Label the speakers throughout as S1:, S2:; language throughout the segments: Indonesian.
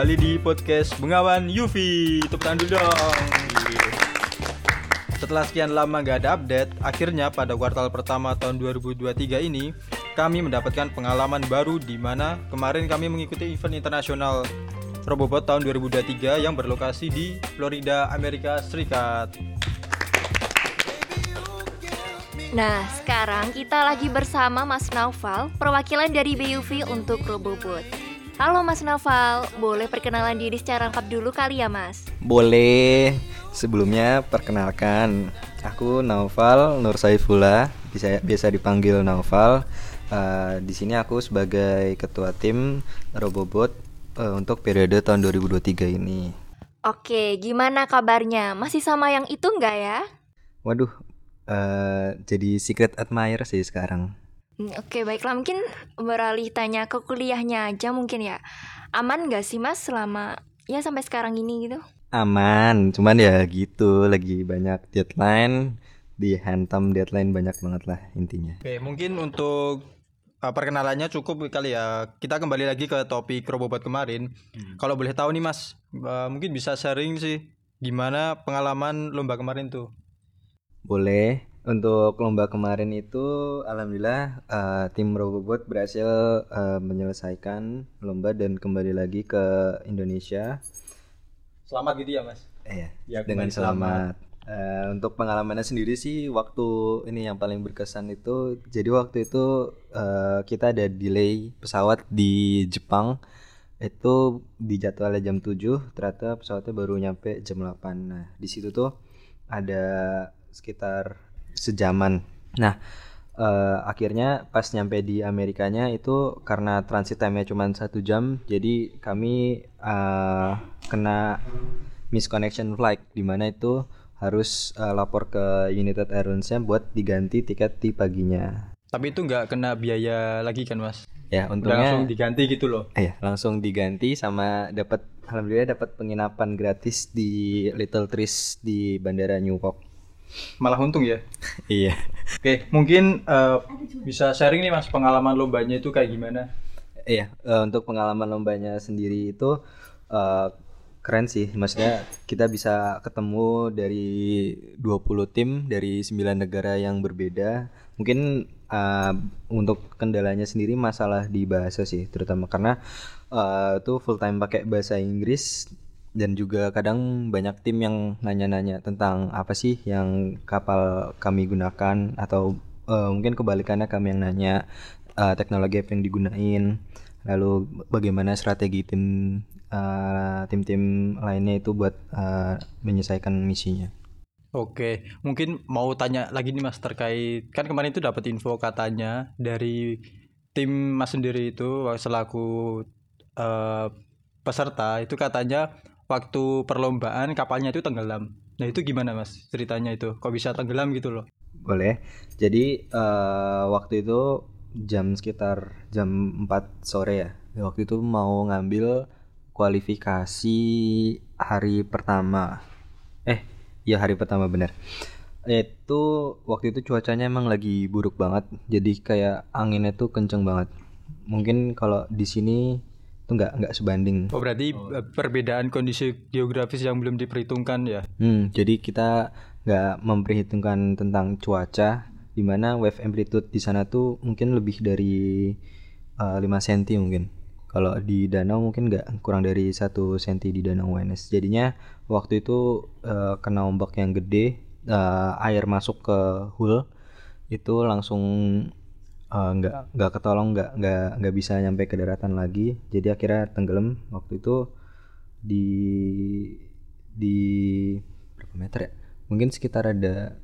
S1: kembali di podcast Bengawan Yufi. Tepuk tangan dulu dong. Setelah sekian lama nggak ada update, akhirnya pada kuartal pertama tahun 2023 ini kami mendapatkan pengalaman baru di mana kemarin kami mengikuti event internasional Robobot tahun 2023 yang berlokasi di Florida, Amerika Serikat.
S2: Nah, sekarang kita lagi bersama Mas Naufal, perwakilan dari BUV untuk Robobot. Halo Mas Naufal, boleh perkenalan diri secara lengkap dulu kali ya Mas?
S3: Boleh. Sebelumnya perkenalkan, aku Naufal Nur Saifullah, bisa biasa dipanggil Naufal. Uh, di sini aku sebagai ketua tim Robobot uh, untuk periode tahun 2023 ini.
S2: Oke, gimana kabarnya? Masih sama yang itu nggak ya?
S3: Waduh, uh, jadi secret admirer sih sekarang.
S2: Hmm, Oke, baiklah. Mungkin beralih tanya ke kuliahnya aja mungkin ya. Aman nggak sih Mas selama ya sampai sekarang ini gitu?
S3: Aman, cuman ya gitu, lagi banyak deadline, dihantam deadline banyak banget lah intinya.
S1: Oke, mungkin untuk uh, perkenalannya cukup kali ya. Kita kembali lagi ke topik Robobot kemarin. Kalau boleh tahu nih Mas, uh, mungkin bisa sharing sih gimana pengalaman lomba kemarin tuh.
S3: Boleh. Untuk lomba kemarin itu, alhamdulillah uh, tim Robobot berhasil uh, menyelesaikan lomba dan kembali lagi ke Indonesia.
S1: Selamat gitu ya Mas.
S3: Eh,
S1: Ya,
S3: dengan
S1: kembali
S3: selamat. Eh, untuk pengalamannya sendiri sih, waktu ini yang paling berkesan itu, jadi waktu itu eh, kita ada delay pesawat di Jepang. Itu di jadwalnya jam 7, ternyata pesawatnya baru nyampe jam 8. Nah, di situ tuh ada sekitar sejaman. Nah, eh, akhirnya pas nyampe di Amerikanya itu karena transit time-nya cuma satu jam, jadi kami eh, kena misconnection flight di mana itu harus eh, lapor ke United Airlines-nya buat diganti tiket di paginya.
S1: Tapi itu nggak kena biaya lagi kan Mas?
S3: Ya,
S1: Udah
S3: untungnya
S1: langsung diganti gitu loh.
S3: eh, langsung diganti sama dapat alhamdulillah dapat penginapan gratis di Little Trees di Bandara New York.
S1: Malah untung ya.
S3: Iya.
S1: Oke, mungkin eh, bisa sharing nih Mas pengalaman lombanya itu kayak gimana?
S3: Iya, eh, untuk pengalaman lombanya sendiri itu eh, keren sih. Maksudnya kita bisa ketemu dari 20 tim dari 9 negara yang berbeda. Mungkin eh, untuk kendalanya sendiri masalah di bahasa sih, terutama karena eh, itu full time pakai bahasa Inggris dan juga kadang banyak tim yang nanya-nanya tentang apa sih yang kapal kami gunakan atau eh, mungkin kebalikannya kami yang nanya eh, teknologi apa yang digunain. Lalu bagaimana strategi tim eh, tim-tim lainnya itu buat eh, menyelesaikan misinya.
S1: Oke, mungkin mau tanya lagi nih Mas terkait kan kemarin itu dapat info katanya dari tim Mas sendiri itu selaku eh, peserta itu katanya waktu perlombaan kapalnya itu tenggelam. Nah itu gimana Mas ceritanya itu? Kok bisa tenggelam gitu loh?
S3: boleh jadi eh, waktu itu jam sekitar jam 4 sore ya waktu itu mau ngambil kualifikasi hari pertama eh ya hari pertama bener itu waktu itu cuacanya emang lagi buruk banget jadi kayak anginnya tuh kenceng banget mungkin kalau di sini tuh nggak nggak sebanding
S1: Oh berarti eh, perbedaan kondisi geografis yang belum diperhitungkan ya?
S3: Hmm, jadi kita nggak memperhitungkan tentang cuaca, di mana wave amplitude di sana tuh mungkin lebih dari uh, 5 cm mungkin. Kalau di danau mungkin nggak kurang dari 1 cm di danau Wenes. Jadinya waktu itu uh, kena ombak yang gede, uh, air masuk ke hull itu langsung uh, nggak nggak ketolong nggak nggak nggak bisa nyampe ke daratan lagi. Jadi akhirnya tenggelam waktu itu di di berapa meter ya? Mungkin sekitar ada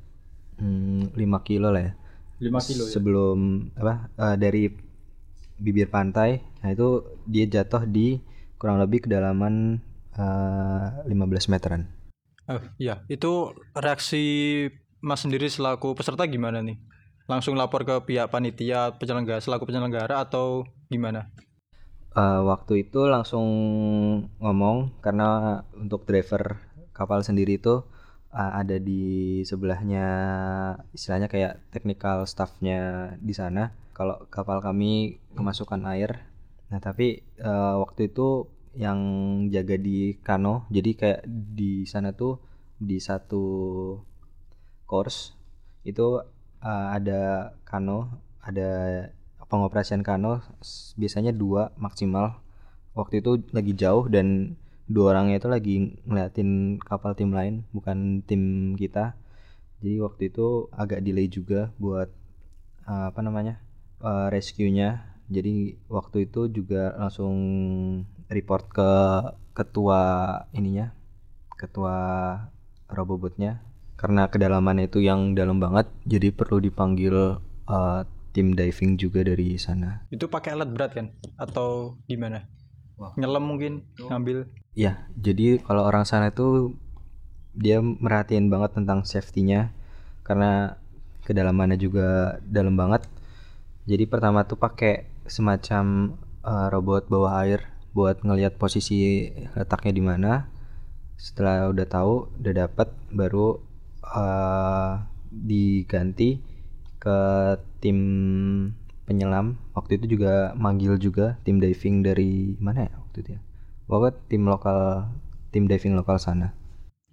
S3: hmm, 5 kilo lah ya.
S1: 5 kilo ya?
S3: Sebelum apa eh, dari bibir pantai, nah itu dia jatuh di kurang lebih kedalaman eh, 15 meteran.
S1: Oh iya, itu reaksi Mas sendiri selaku peserta gimana nih? Langsung lapor ke pihak panitia penyelenggara selaku penyelenggara atau gimana?
S3: Eh, waktu itu langsung ngomong karena untuk driver kapal sendiri itu eh, ada di sebelahnya istilahnya kayak technical staffnya di sana kalau kapal kami kemasukan air nah tapi eh, waktu itu yang jaga di kano. Jadi kayak di sana tuh di satu course itu uh, ada kano, ada pengoperasian kano biasanya dua maksimal. Waktu itu lagi jauh dan dua orangnya itu lagi ngeliatin kapal tim lain, bukan tim kita. Jadi waktu itu agak delay juga buat uh, apa namanya uh, rescue-nya. Jadi waktu itu juga langsung report ke ketua ininya, ketua robobotnya karena kedalamannya itu yang dalam banget jadi perlu dipanggil uh, tim diving juga dari sana
S1: Itu pakai alat berat kan? Atau gimana?
S3: Wah.
S1: Nyelam mungkin ngambil.
S3: ya jadi kalau orang sana itu dia merhatiin banget tentang safety-nya karena kedalamannya juga dalam banget jadi pertama tuh pakai semacam uh, robot bawah air buat ngelihat posisi letaknya di mana setelah udah tahu udah dapat baru uh, diganti ke tim penyelam waktu itu juga manggil juga tim diving dari mana ya waktu itu ya pokoknya tim lokal tim diving lokal sana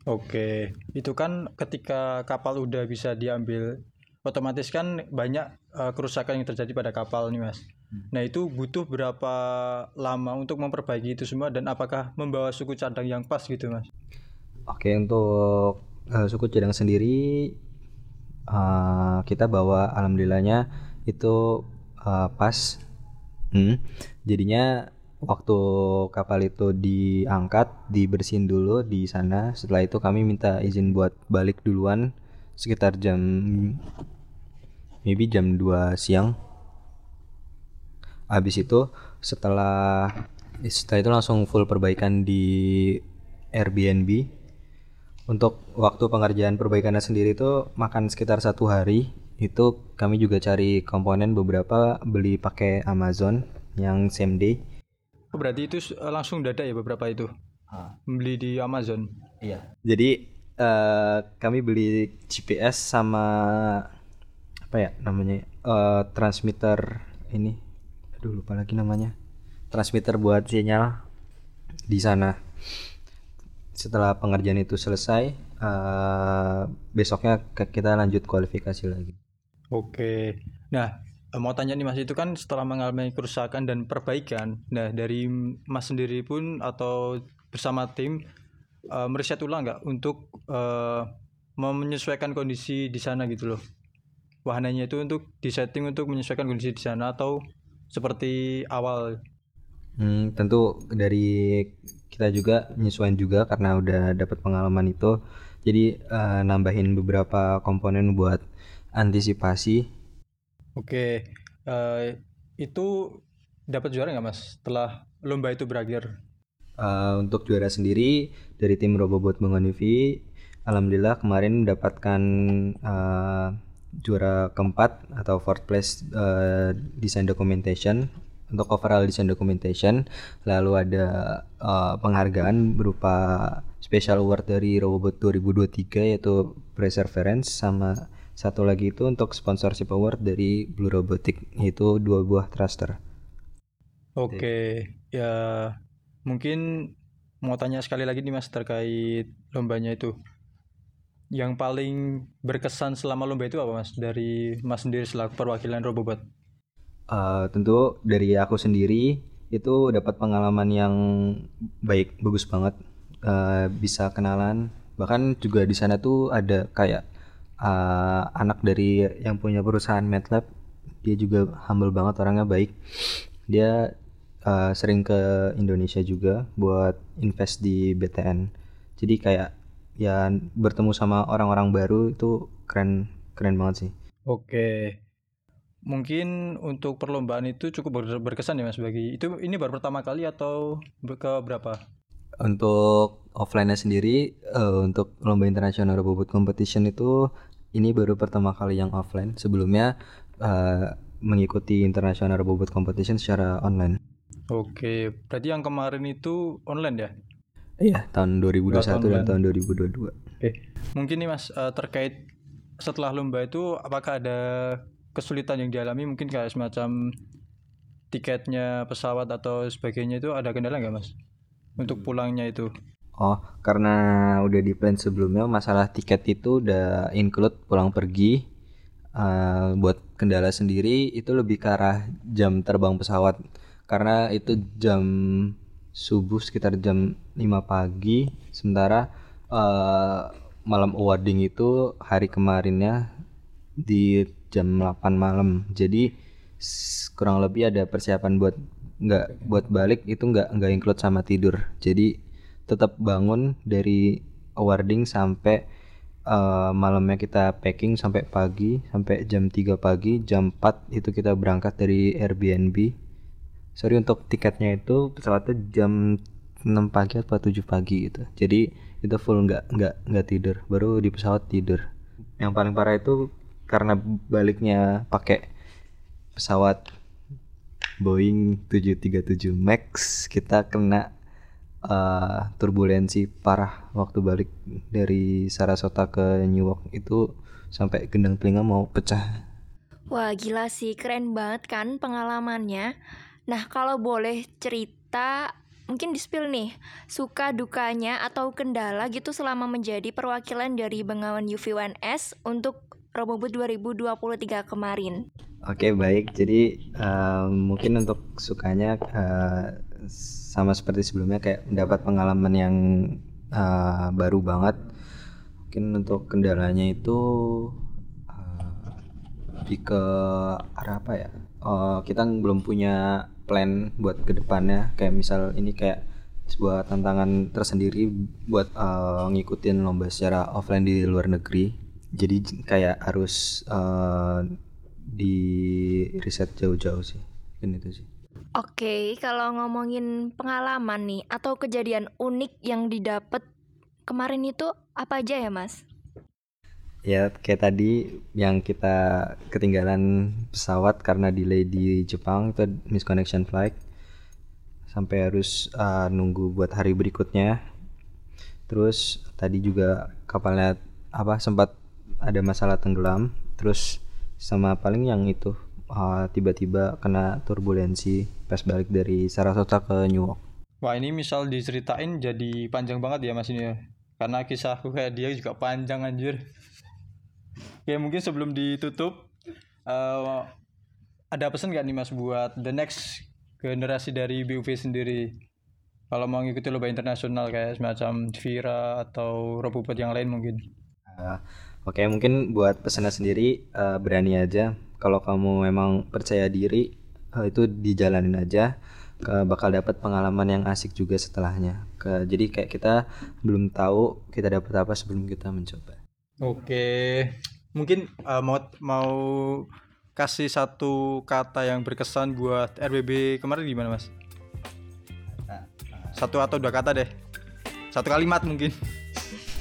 S1: Oke, itu kan ketika kapal udah bisa diambil, otomatis kan banyak eh, kerusakan yang terjadi pada kapal nih mas. Nah itu butuh berapa lama untuk memperbaiki itu semua dan apakah membawa suku cadang yang pas gitu mas?
S3: Oke untuk eh, suku cadang sendiri eh, kita bawa alhamdulillahnya itu eh, pas. Hmm. jadinya waktu kapal itu diangkat dibersihin dulu di sana. Setelah itu kami minta izin buat balik duluan sekitar jam maybe jam 2 siang. Habis itu setelah setelah itu langsung full perbaikan di Airbnb untuk waktu pengerjaan perbaikannya sendiri itu makan sekitar satu hari itu kami juga cari komponen beberapa beli pakai Amazon yang same day
S1: Oh, berarti itu eh, langsung dada ya beberapa itu beli di Amazon.
S3: Iya. Jadi eh, kami beli GPS sama apa ya namanya eh, transmitter ini. Aduh lupa lagi namanya. Transmitter buat sinyal di sana. Setelah pengerjaan itu selesai, eh, besoknya kita lanjut kualifikasi lagi.
S1: Oke. Nah, eh, mau tanya nih Mas, itu kan setelah mengalami kerusakan dan perbaikan, nah dari Mas sendiri pun atau bersama tim eh, meriset ulang nggak untuk eh, menyesuaikan kondisi di sana gitu loh. Wahananya itu untuk disetting untuk menyesuaikan kondisi di sana atau seperti awal.
S3: Hmm, tentu dari kita juga menyesuaikan juga karena udah dapat pengalaman itu. Jadi eh, nambahin beberapa komponen buat antisipasi
S1: Oke. eh, itu dapat juara nggak Mas setelah lomba itu berakhir?
S3: Uh, untuk juara sendiri dari tim Robobot UV, alhamdulillah kemarin mendapatkan uh, juara keempat atau fourth place uh, design documentation untuk overall design documentation. Lalu ada uh, penghargaan berupa special award dari Robobot 2023 yaitu Perseverance sama satu lagi itu untuk sponsorship award dari Blue Robotic yaitu dua buah thruster.
S1: Oke, ya mungkin mau tanya sekali lagi nih Mas terkait lombanya itu. Yang paling berkesan selama lomba itu apa Mas? Dari Mas sendiri selaku perwakilan Robobot.
S3: Uh, tentu dari aku sendiri itu dapat pengalaman yang baik, bagus banget. Uh, bisa kenalan, bahkan juga di sana tuh ada kayak uh, anak dari yang punya perusahaan MATLAB. Dia juga humble banget, orangnya baik. Dia uh, sering ke Indonesia juga buat invest di BTN. Jadi kayak ya bertemu sama orang-orang baru itu keren keren banget sih.
S1: Oke. Mungkin untuk perlombaan itu cukup ber- berkesan ya Mas bagi itu ini baru pertama kali atau ke berapa?
S3: Untuk offline-nya sendiri, eh, untuk lomba internasional robot competition itu ini baru pertama kali yang offline. Sebelumnya eh, mengikuti international robot competition secara online.
S1: Oke, berarti yang kemarin itu online ya?
S3: Iya, tahun 2021 dan
S1: online.
S3: tahun 2022.
S1: Oke, mungkin nih Mas eh, terkait setelah lomba itu apakah ada kesulitan yang dialami mungkin kayak semacam tiketnya pesawat atau sebagainya itu ada kendala nggak Mas? untuk pulangnya itu
S3: Oh, karena udah di plan sebelumnya masalah tiket itu udah include pulang pergi. Eh, buat kendala sendiri itu lebih ke arah jam terbang pesawat. Karena itu jam subuh sekitar jam 5 pagi. Sementara eh, malam awarding itu hari kemarinnya di jam 8 malam. Jadi kurang lebih ada persiapan buat nggak buat balik itu nggak nggak include sama tidur. Jadi tetap bangun dari awarding sampai eh, malamnya kita packing sampai pagi sampai jam 3 pagi jam 4 itu kita berangkat dari Airbnb. Sorry untuk tiketnya itu pesawatnya jam 6 pagi atau 7 pagi gitu. Jadi itu full nggak nggak nggak tidur. Baru di pesawat tidur. Yang paling parah itu karena baliknya pakai pesawat Boeing 737 Max kita kena eh, turbulensi parah waktu balik dari Sarasota ke Newark itu sampai gendang telinga mau pecah.
S2: Wah gila sih, keren banget kan pengalamannya. Nah kalau boleh cerita, mungkin di spill nih, suka dukanya atau kendala gitu selama menjadi perwakilan dari Bengawan UV1S untuk Robobot 2023 kemarin.
S3: Oke baik, jadi eh, mungkin untuk sukanya eh, sama seperti sebelumnya kayak mendapat pengalaman yang eh, baru banget. Mungkin untuk kendalanya itu eh, lebih ke arah apa ya? Eh, kita belum punya plan buat ke depannya. Kayak misal ini kayak sebuah tantangan tersendiri buat eh, ngikutin lomba secara offline di luar negeri. Jadi kayak harus eh, di riset jauh-jauh sih. Mungkin itu sih.
S2: Oke, kalau ngomongin pengalaman nih atau kejadian unik yang didapat kemarin itu apa aja ya mas?
S3: Ya kayak tadi yang kita ketinggalan pesawat karena delay di Jepang itu misconnection flight sampai harus uh, nunggu buat hari berikutnya. Terus tadi juga kapalnya apa sempat ada masalah tenggelam. Terus sama paling yang itu uh, tiba-tiba kena turbulensi pas balik dari Sarasota ke Newark.
S1: wah ini misal diceritain jadi panjang banget ya mas ini ya karena kisahku kayak dia juga panjang anjir Oke mungkin sebelum ditutup eh, ada pesan gak nih mas buat the next generasi dari BUV sendiri kalau mau ngikuti lomba internasional kayak semacam Vira atau Robobot yang lain mungkin
S3: Uh, Oke, mungkin buat pesannya sendiri uh, berani aja. Kalau kamu memang percaya diri, uh, itu dijalanin aja. Ke- bakal dapat pengalaman yang asik juga setelahnya. Ke, jadi kayak kita belum tahu kita dapat apa sebelum kita mencoba.
S1: Oke, mungkin uh, mau mau kasih satu kata yang berkesan buat RBB kemarin gimana mas? Satu atau dua kata deh, satu kalimat mungkin.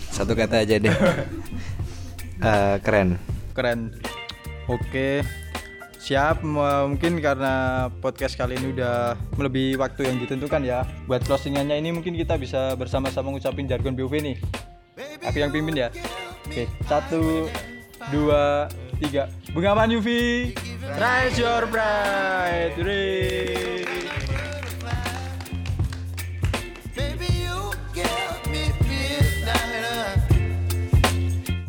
S3: Satu kata aja deh. Uh, keren.
S1: Keren. Oke, siap. Mungkin karena podcast kali ini udah melebihi waktu yang ditentukan ya. Buat closingannya ini mungkin kita bisa bersama-sama ngucapin jargon BUV nih. Aku yang pimpin ya. Oke, satu, dua, tiga. Bengawan UV, rise your pride. Hooray.